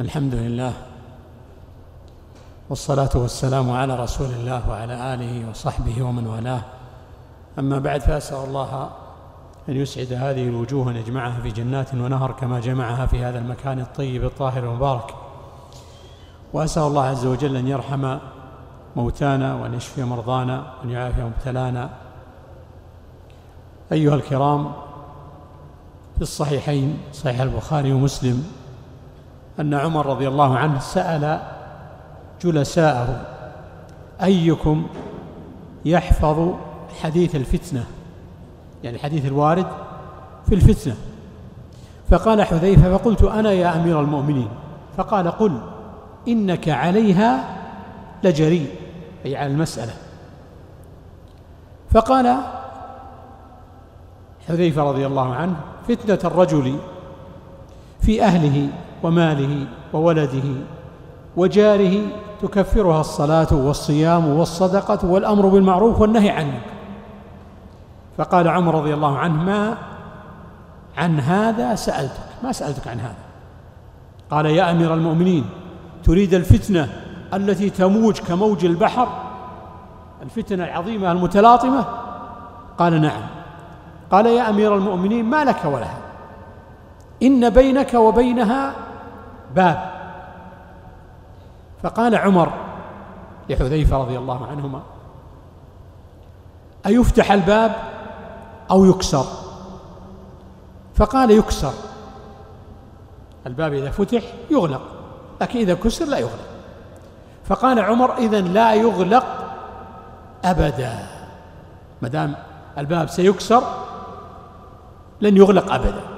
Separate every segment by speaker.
Speaker 1: الحمد لله والصلاة والسلام على رسول الله وعلى آله وصحبه ومن والاه. أما بعد فأسأل الله أن يسعد هذه الوجوه أن يجمعها في جنات ونهر كما جمعها في هذا المكان الطيب الطاهر المبارك. وأسأل الله عز وجل أن يرحم موتانا وأن يشفي مرضانا وأن يعافي مبتلانا. أيها الكرام في الصحيحين صحيح البخاري ومسلم أن عمر رضي الله عنه سأل جلساءه أيكم يحفظ حديث الفتنة؟ يعني حديث الوارد في الفتنة. فقال حذيفة فقلت أنا يا أمير المؤمنين. فقال قل إنك عليها لجريء أي على المسألة. فقال حذيفة رضي الله عنه فتنة الرجل في أهله وماله وولده. وجاره تكفرها الصلاة والصيام والصدقة والأمر بالمعروف والنهي عن المنكر فقال عمر رضي الله عنه ما عن هذا سألتك. ما سألتك عن هذا؟ قال يا أمير المؤمنين تريد الفتنة التي تموج كموج البحر؟ الفتنة العظيمة المتلاطمة؟ قال نعم. قال يا أمير المؤمنين ما لك ولها إن بينك وبينها باب. فقال عمر لحذيفة رضي الله عنهما أيفتح الباب أو يكسر؟ فقال يكسر. الباب إذا فتح يغلق لكن إذا كسر لا يغلق. فقال عمر إذا لا يغلق أبدا. ما دام الباب سيكسر لن يغلق أبدا.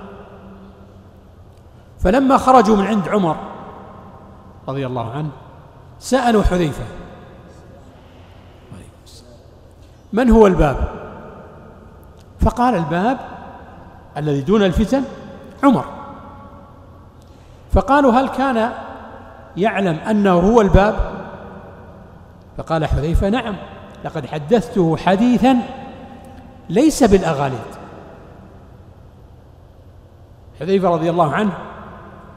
Speaker 1: فلما خرجوا من عند عمر رضي الله عنه سألوا حذيفة. من هو الباب؟ فقال الباب الذي دون الفتن عمر. فقالوا هل كان يعلم أنه هو الباب؟ فقال حذيفة نعم لقد حدثته حديثا ليس بالأغاليط. حذيفة رضي الله عنه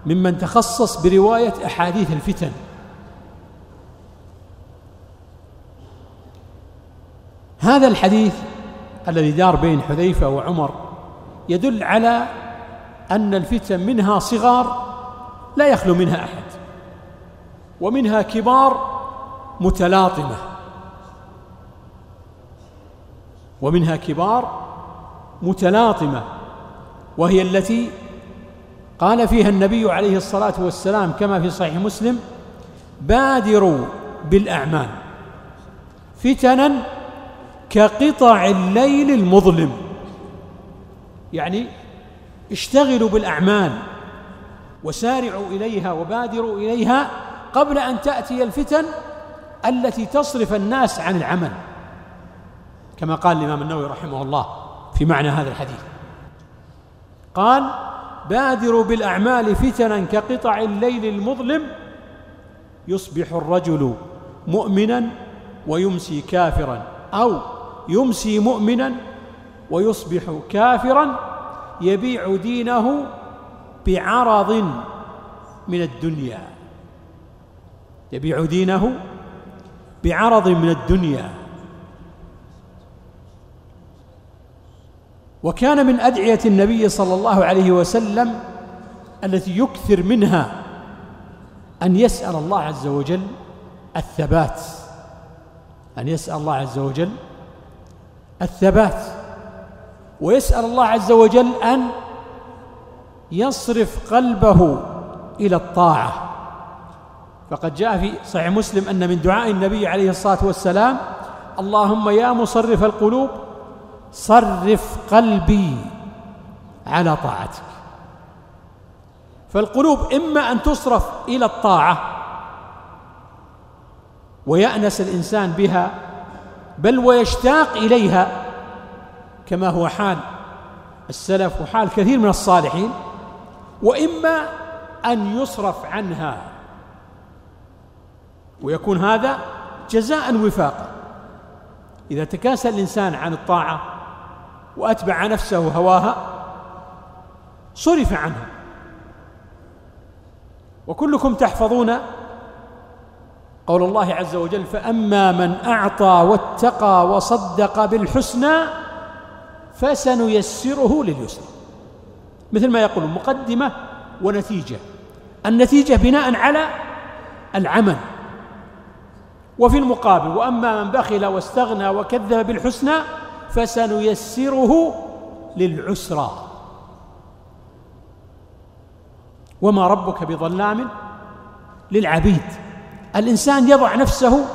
Speaker 1: ممن تخصص برواية أحاديث الفتن. هذا الحديث الذي دار بين حذيفة وعمر يدل على أن الفتن منها صغار لا يخلو منها أحد ومنها كبار متلاطمة ومنها كبار متلاطمة وهي التي قال فيها النبي عليه الصلاة والسلام كما في صحيح مسلم بادروا بالأعمال فتنا كقطع الليل المظلم. يعني اشتغلوا بالأعمال وسارعوا إليها وبادروا إليها قبل أن تأتي الفتن التي تصرف الناس عن العمل. كما قال الإمام النووي رحمه الله في معنى هذا الحديث. قال بادروا بالأعمال فتنا كقطع الليل المظلم يصبح الرجل مؤمنا ويمسي كافرا أو يمسي مؤمنا ويصبح كافرا يبيع دينه بعرض من الدنيا. يبيع دينه بعرض من الدنيا. وكان من أدعية النبي صلى الله عليه وسلم التي يكثر منها أن يسأل الله عز وجل الثبات أن يسأل الله عز وجل الثبات ويسأل الله عز وجل أن يصرف قلبه إلى الطاعة. فقد جاء في صحيح مسلم أن من دعاء النبي عليه الصلاة والسلام اللهم يا مصرف القلوب صرف قلبي على طاعتك. فالقلوب إما أن تصرف إلى الطاعة ويأنس الإنسان بها بل ويشتاق إليها كما هو حال السلف وحال كثير من الصالحين وإما أن يصرف عنها. ويكون هذا جزاء وفاقا. إذا تكاسل الإنسان عن الطاعة وأتبع نفسه هواها صرف عنها. وكلكم تحفظون قول الله عز وجل فأما من أعطى واتقى وصدق بالحسنى فسنيسره لليسر مثل ما يقول مقدمة ونتيجة. النتيجة بناء على العمل. وفي المقابل وأما من بخل واستغنى وكذب بالحسنى فسنيسره للعسرى. وما ربك بظلام للعبيد. الإنسان يضع نفسه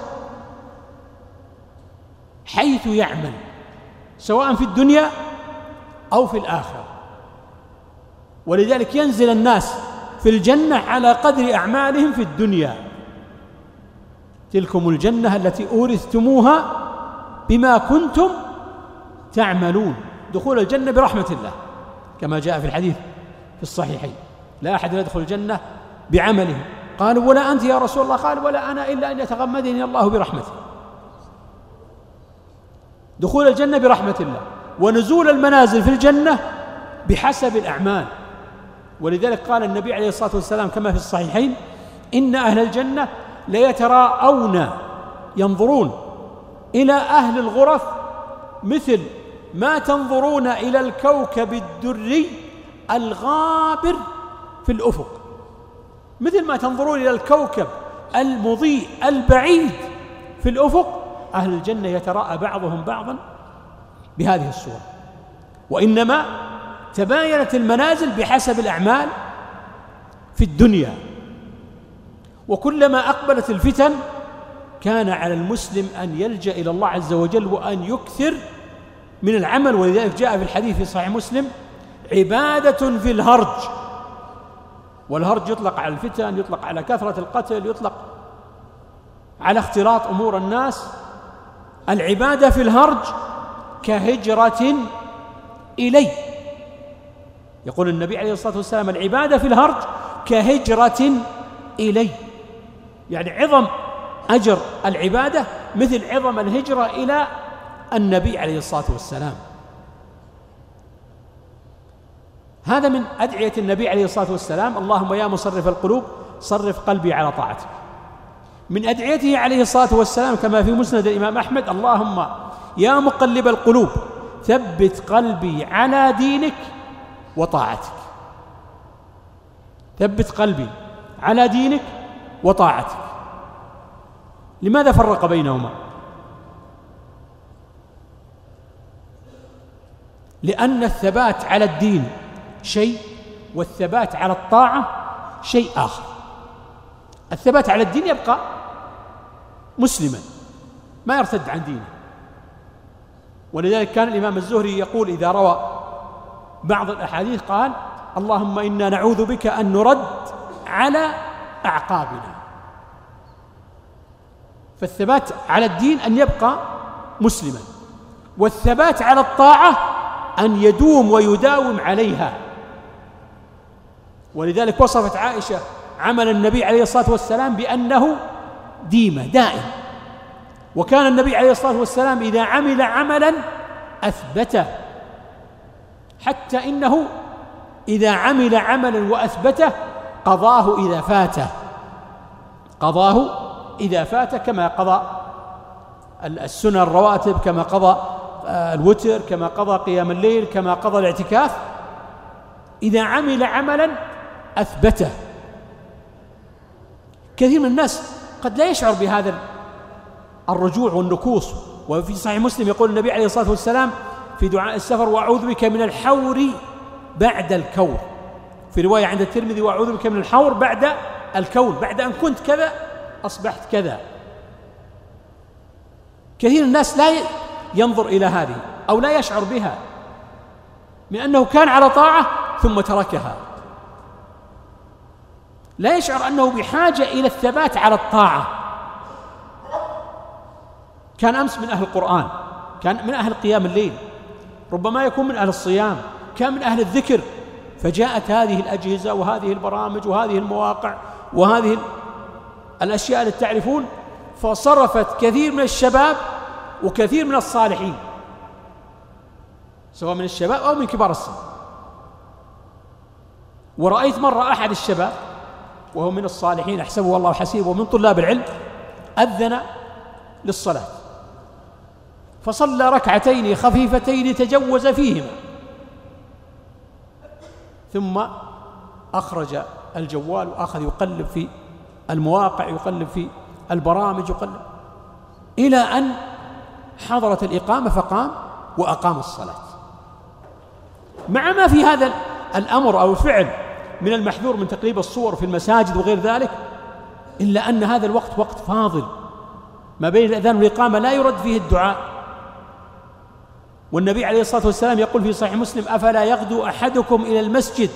Speaker 1: حيث يعمل سواء في الدنيا أو في الآخرة. ولذلك ينزل الناس في الجنة على قدر أعمالهم في الدنيا. تلكم الجنة التي أورثتموها بما كنتم تعملون دخول الجنة برحمة الله كما جاء في الحديث في الصحيحين. لا أحد يدخل الجنة بعمله. قالوا ولا أنت يا رسول الله؟ قال ولا أنا إلا أن يتغمدني الله برحمته. دخول الجنة برحمة الله ونزول المنازل في الجنة بحسب الأعمال. ولذلك قال النبي عليه الصلاة والسلام كما في الصحيحين إن أهل الجنة ليتراءون ينظرون إلى أهل الغرف مثل ما تنظرون إلى الكوكب الدري الغابر في الأفق. مثل ما تنظرون إلى الكوكب المضيء البعيد في الأفق أهل الجنة يتراءى بعضهم بعضا بهذه الصورة. وإنما تباينت المنازل بحسب الأعمال في الدنيا. وكلما أقبلت الفتن كان على المسلم أن يلجأ إلى الله عز وجل وأن يكثر من العمل ولذلك جاء في الحديث في صحيح مسلم عبادة في الهرج. والهرج يطلق على الفتن يطلق على كثرة القتل يطلق على اختلاط أمور الناس. العبادة في الهرج كهجرة إلي. يقول النبي عليه الصلاة والسلام العبادة في الهرج كهجرة إلي. يعني عظم أجر العبادة مثل عظم الهجرة إلى النبي عليه الصلاة والسلام. هذا من أدعية النبي عليه الصلاة والسلام. اللهم يا مصرف القلوب صرف قلبي على طاعتك من أدعيته عليه الصلاة والسلام كما في مسند الإمام أحمد اللهم يا مقلب القلوب ثبت قلبي على دينك وطاعتك. ثبت قلبي على دينك وطاعتك. لماذا فرق بينهما؟ لأن الثبات على الدين شيء والثبات على الطاعة شيء آخر. الثبات على الدين يبقى مسلما ما يرتد عن دينه. ولذلك كان الإمام الزهري يقول إذا روى بعض الأحاديث قال اللهم إنا نعوذ بك أن نرد على أعقابنا. فالثبات على الدين أن يبقى مسلما والثبات على الطاعة أن يدوم ويداوم عليها. ولذلك وصفت عائشة عمل النبي عليه الصلاة والسلام بأنه ديمة دائم. وكان النبي عليه الصلاة والسلام إذا عمل عملا أثبته حتى إنه إذا عمل عملا وأثبته قضاه إذا فاته قضاه إذا فات كما قضى السنن الرواتب كما قضى الوتر كما قضى قيام الليل كما قضى الاعتكاف إذا عمل عملا أثبته. كثير من الناس قد لا يشعر بهذا الرجوع والنكوص. وفي صحيح مسلم يقول النبي عليه الصلاة والسلام في دعاء السفر وأعوذ بك من الحور بعد الكور. في رواية عند الترمذي وأعوذ بك من الحور بعد الكون بعد أن كنت كذا أصبحت كذا. كثير الناس لا ينظر إلى هذه أو لا يشعر بها من أنه كان على طاعة ثم تركها. لا يشعر أنه بحاجة إلى الثبات على الطاعة. كان أمس من أهل القرآن كان من أهل قيام الليل ربما يكون من أهل الصيام كان من أهل الذكر فجاءت هذه الأجهزة وهذه البرامج وهذه المواقع وهذه الأشياء التي تعرفون فصرفت كثير من الشباب وكثير من الصالحين سواء من الشباب أو من كبار السن. ورأيت مرة أحد الشباب وهو من الصالحين أحسبه والله حسيبه ومن طلاب العلم أذن للصلاة. فصلى ركعتين خفيفتين تجوز فيهما. ثم أخرج الجوال وأخذ يقلب في المواقع يقلب في البرامج يقلب إلى أن حضرت الإقامة فقام وأقام الصلاة. مع ما في هذا الأمر أو الفعل من المحذور من تقليب الصور في المساجد وغير ذلك إلا أن هذا الوقت وقت فاضل. ما بين الأذان والإقامة لا يرد فيه الدعاء. والنبي عليه الصلاة والسلام يقول في صحيح مسلم أفلا يغدو أحدكم إلى المسجد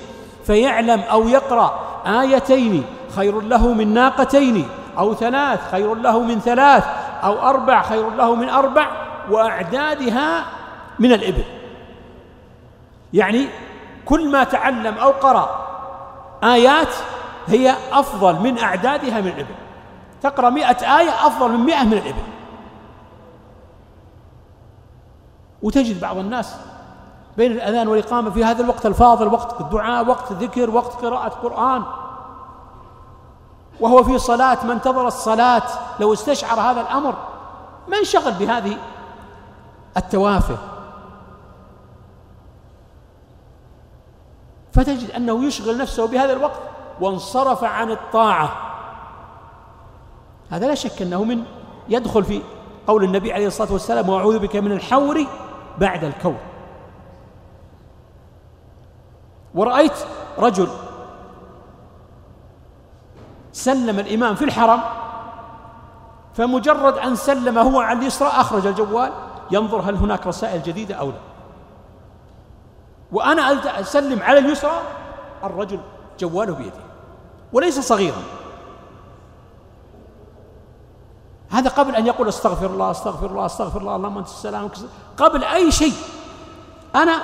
Speaker 1: فيعلم أو يقرأ آيتين خير له من ناقتين أو ثلاث خير له من ثلاث أو أربع خير له من أربع وأعدادها من الإبل. يعني كل ما تعلم أو قرأ آيات هي أفضل من أعدادها من الإبل. تقرأ مئة آية أفضل من مئة من الإبل. وتجد بعض الناس بين الأذان والإقامة في هذا الوقت الفاضل وقت الدعاء وقت ذكر وقت قراءة قرآن وهو في صلاة ما انتظر الصلاة لو استشعر هذا الأمر ما انشغل بهذه التوافه. فتجد أنه يشغل نفسه بهذا الوقت وانصرف عن الطاعة. هذا لا شك أنه من يدخل في قول النبي عليه الصلاة والسلام وأعوذ بك من الحور بعد الكون ورأيت رجل سلم الإمام في الحرم فمجرد أن سلم هو على اليسرى أخرج الجوال ينظر هل هناك رسائل جديدة أو لا. وأنا أسلم على اليسرى الرجل جواله بيده وليس صغيرا. هذا قبل أن يقول استغفر الله استغفر الله استغفر الله اللهم أنت السلام قبل أي شيء. أنا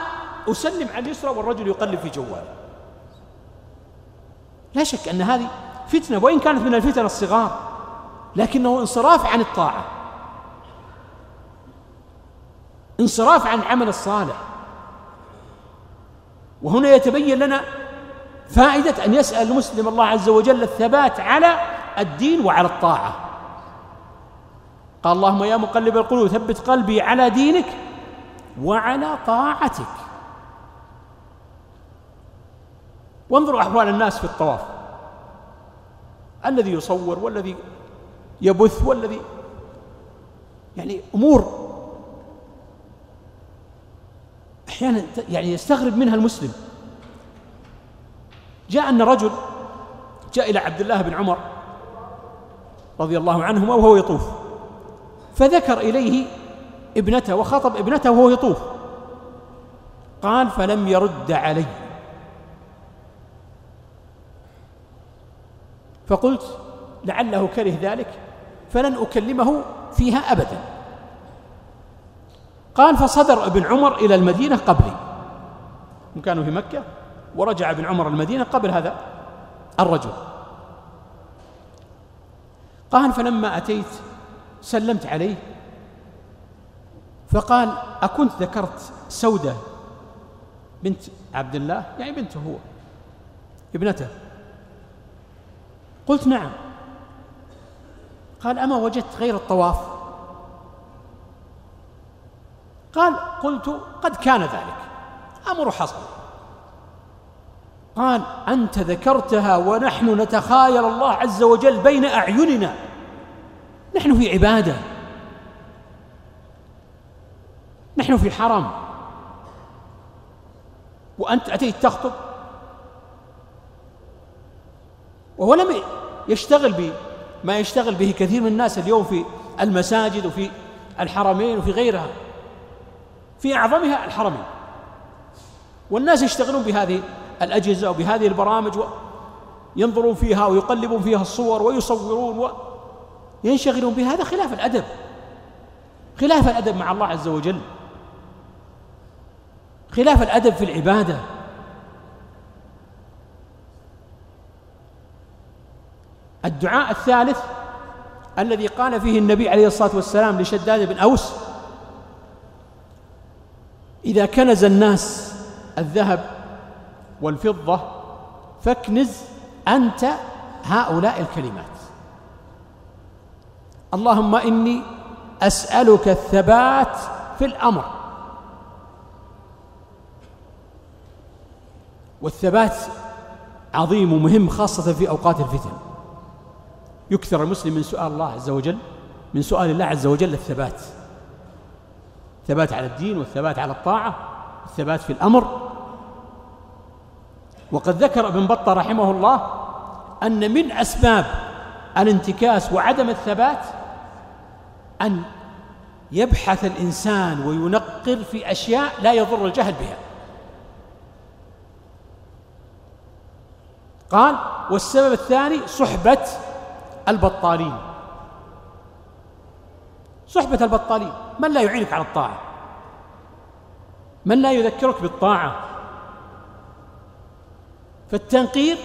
Speaker 1: أسلم على اليسرى والرجل يقلب في جواله. لا شك أن هذه فتنة وإن كانت من الفتن الصغار لكنه انصراف عن الطاعة انصراف عن العمل الصالح. وهنا يتبين لنا فائدة أن يسأل المسلم الله عز وجل الثبات على الدين وعلى الطاعة. قال اللهم يا مقلب القلوب ثبت قلبي على دينك وعلى طاعتك. وانظروا أحوال الناس في الطواف. الذي يصور والذي يبث والذي يعني أمور أحيانا يعني يستغرب منها المسلم. جاء أن رجل جاء إلى عبد الله بن عمر رضي الله عنهما وهو يطوف فذكر إليه ابنته وخاطب ابنته وهو يطوف. قال فلم يرد علي. فقلت لعله كره ذلك فلن أكلمه فيها أبدا. قال فصدر ابن عمر إلى المدينة قبلي. كانوا في مكة ورجع ابن عمر المدينة قبل هذا الرجل. قال فلما أتيت سلمت عليه فقال أكنت ذكرت سودة بنت عبد الله؟ يعني بنته هو ابنته. قلت نعم. قال أما وجدت غير الطواف؟ قال قلت قد كان ذلك. أمر حصل. قال أنت ذكرتها ونحن نتخايل الله عز وجل بين أعيننا. نحن في عبادة. نحن في حرم. وأنت أتيت تخطب. وهو لم يشتغل بما يشتغل به كثير من الناس اليوم في المساجد وفي الحرمين وفي غيرها في أعظمها الحرمين. والناس يشتغلون بهذه الأجهزة وبهذه البرامج ينظرون فيها ويقلبون فيها الصور ويصورون وينشغلون بهذا خلاف الأدب. خلاف الأدب مع الله عز وجل. خلاف الأدب في العبادة. الدعاء الثالث الذي قال فيه النبي عليه الصلاة والسلام لشداد بن أوس إذا كنز الناس الذهب والفضة فاكنز أنت هؤلاء الكلمات. اللهم إني أسألك الثبات في الأمر. والثبات عظيم ومهم خاصة في أوقات الفتن. يكثر المسلم من سؤال الله عز وجل من سؤال الله عز وجل الثبات. الثبات على الدين والثبات على الطاعة الثبات في الأمر. وقد ذكر ابن بطة رحمه الله أن من أسباب الانتكاس وعدم الثبات أن يبحث الإنسان وينقر في أشياء لا يضر الجهل بها. قال والسبب الثاني صحبة البطالين. صحبة البطالين من لا يعينك على الطاعة؟ من لا يذكرك بالطاعة؟ فالتنقير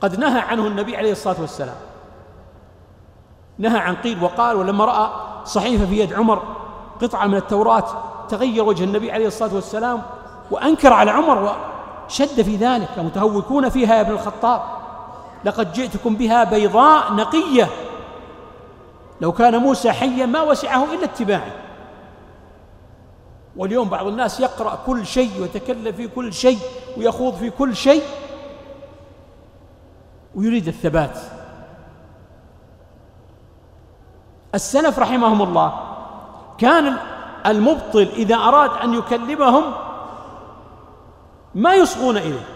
Speaker 1: قد نهى عنه النبي عليه الصلاة والسلام. نهى عن قيل وقال ولما رأى صحيفة في يد عمر قطعة من التوراة تغير وجه النبي عليه الصلاة والسلام وأنكر على عمر وشد في ذلك متهوكون فيها يا ابن الخطاب. لقد جئتكم بها بيضاء نقية. لو كان موسى حيا ما وسعه إلا اتباعه. واليوم بعض الناس يقرأ كل شيء ويتكلم في كل شيء ويخوض في كل شيء ويريد الثبات. السلف رحمهم الله كان المبطل إذا أراد أن يكلمهم ما يصغون إليه.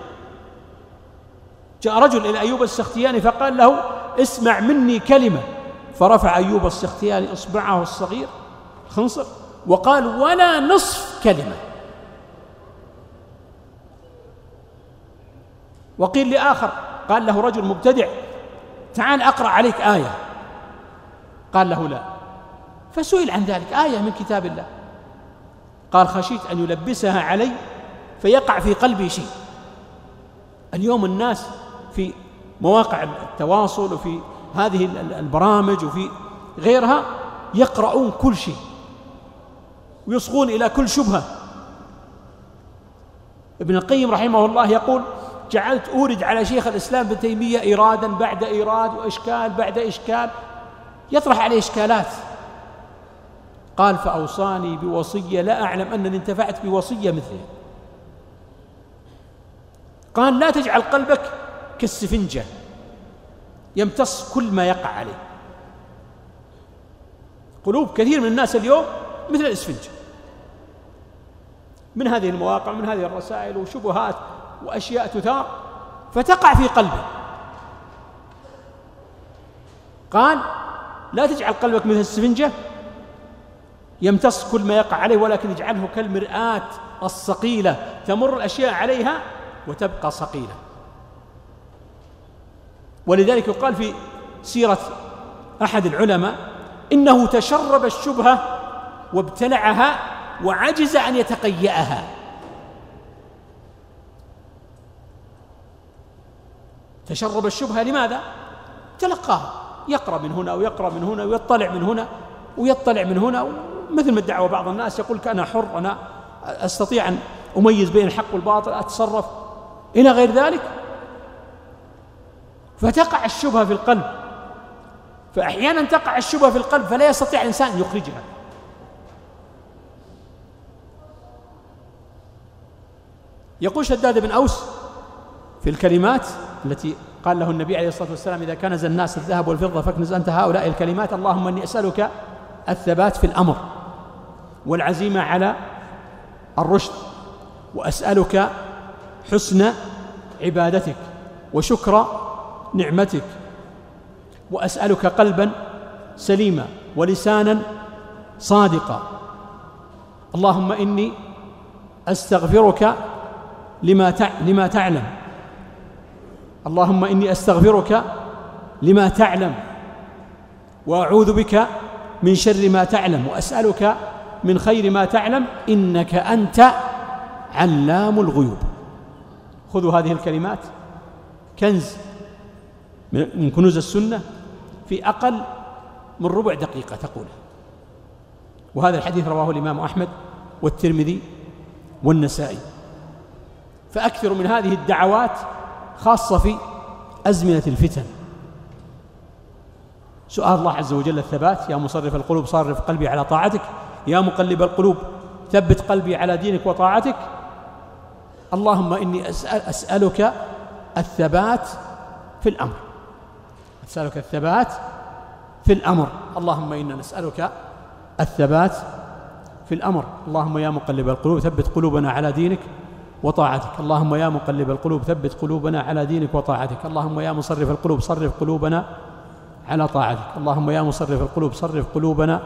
Speaker 1: جاء رجل إلى أيوب السختياني فقال له اسمع مني كلمة. فرفع أيوب السختياني إصبعه الصغير خنصر وقال ولا نصف كلمة. وقيل لآخر قال له رجل مبتدع تعال أقرأ عليك آية. قال له لا. فسئل عن ذلك آية من كتاب الله. قال خشيت أن يلبسها علي فيقع في قلبي شيء. اليوم الناس في مواقع التواصل وفي هذه البرامج وفي غيرها يقرؤون كل شيء ويصغون إلى كل شبهة. ابن القيم رحمه الله يقول جعلت أورد على شيخ الإسلام ابن تيمية إيرادا بعد إيراد وإشكال بعد إشكال. يطرح عليه إشكالات. قال فأوصاني بوصية لا أعلم أنني انتفعت بوصية مثلها. قال لا تجعل قلبك كالسفنجة يمتص كل ما يقع عليه. قلوب كثير من الناس اليوم مثل الاسفنج من هذه المواقع من هذه الرسائل وشبهات وأشياء تثار فتقع في قلبه. قال لا تجعل قلبك مثل السفنجة يمتص كل ما يقع عليه ولكن اجعله كالمرآة الصقيلة تمر الأشياء عليها وتبقى صقيلة ولذلك يقال في سيرة أحد العلماء إنه تشرب الشبهة وابتلعها وعجز أن يتقيأها. تشرب الشبهة لماذا؟ تلقاها. يقرأ من هنا ويقرأ من هنا ويطلع من هنا ويطلع من هنا. مثل ما ادعوا بعض الناس يقول أنا حر أنا أستطيع أن أميز بين الحق والباطل أتصرف. إلى غير ذلك فتقع الشبهة في القلب. فأحيانا تقع الشبهة في القلب فلا يستطيع الإنسان أن يخرجها. يقول شداد بن أوس في الكلمات التي قال له النبي عليه الصلاة والسلام إذا كنز الناس الذهب والفضة فاكنز أنت هؤلاء الكلمات اللهم أني أسألك الثبات في الأمر والعزيمة على الرشد وأسألك حسن عبادتك وشكر نعمتك. وأسألك قلبا سليما ولسانا صادقا. اللهم إني أستغفرك لما لما تعلم. اللهم إني أستغفرك لما تعلم. وأعوذ بك من شر ما تعلم. وأسألك من خير ما تعلم. إنك أنت علام الغيوب. خذوا هذه الكلمات. كنز. من كنوز السنة في أقل من ربع دقيقة تقول. وهذا الحديث رواه الإمام أحمد والترمذي والنسائي. فأكثروا من هذه الدعوات خاصة في أزمنة الفتن. سؤال الله عز وجل الثبات يا مصرف القلوب صرف قلبي على طاعتك يا مقلب القلوب ثبت قلبي على دينك وطاعتك. اللهم إني أسأل أسألك الثبات في الأمر. أسألك الثبات في الأمر. اللهم إنا نسألك الثبات في الأمر. اللهم يا مقلب القلوب ثبت قلوبنا على دينك وطاعتك. اللهم يا مقلب القلوب ثبت قلوبنا على دينك وطاعتك. اللهم يا مصرف القلوب صرف قلوبنا على طاعتك. اللهم يا مصرف القلوب صرف قلوبنا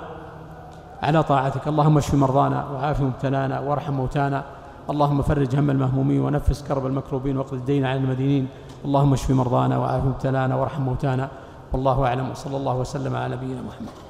Speaker 1: على طاعتك. اللهم اشف مرضانا وعاف مبتلانا وارحم موتانا اللهم فرج هم المهمومين ونفس كرب المكروبين واقض الدين عن المدينين. اللهم اشف مرضانا وعاف مبتلانا وارحم موتانا. والله أعلم. وصلى الله وسلم على نبينا محمد.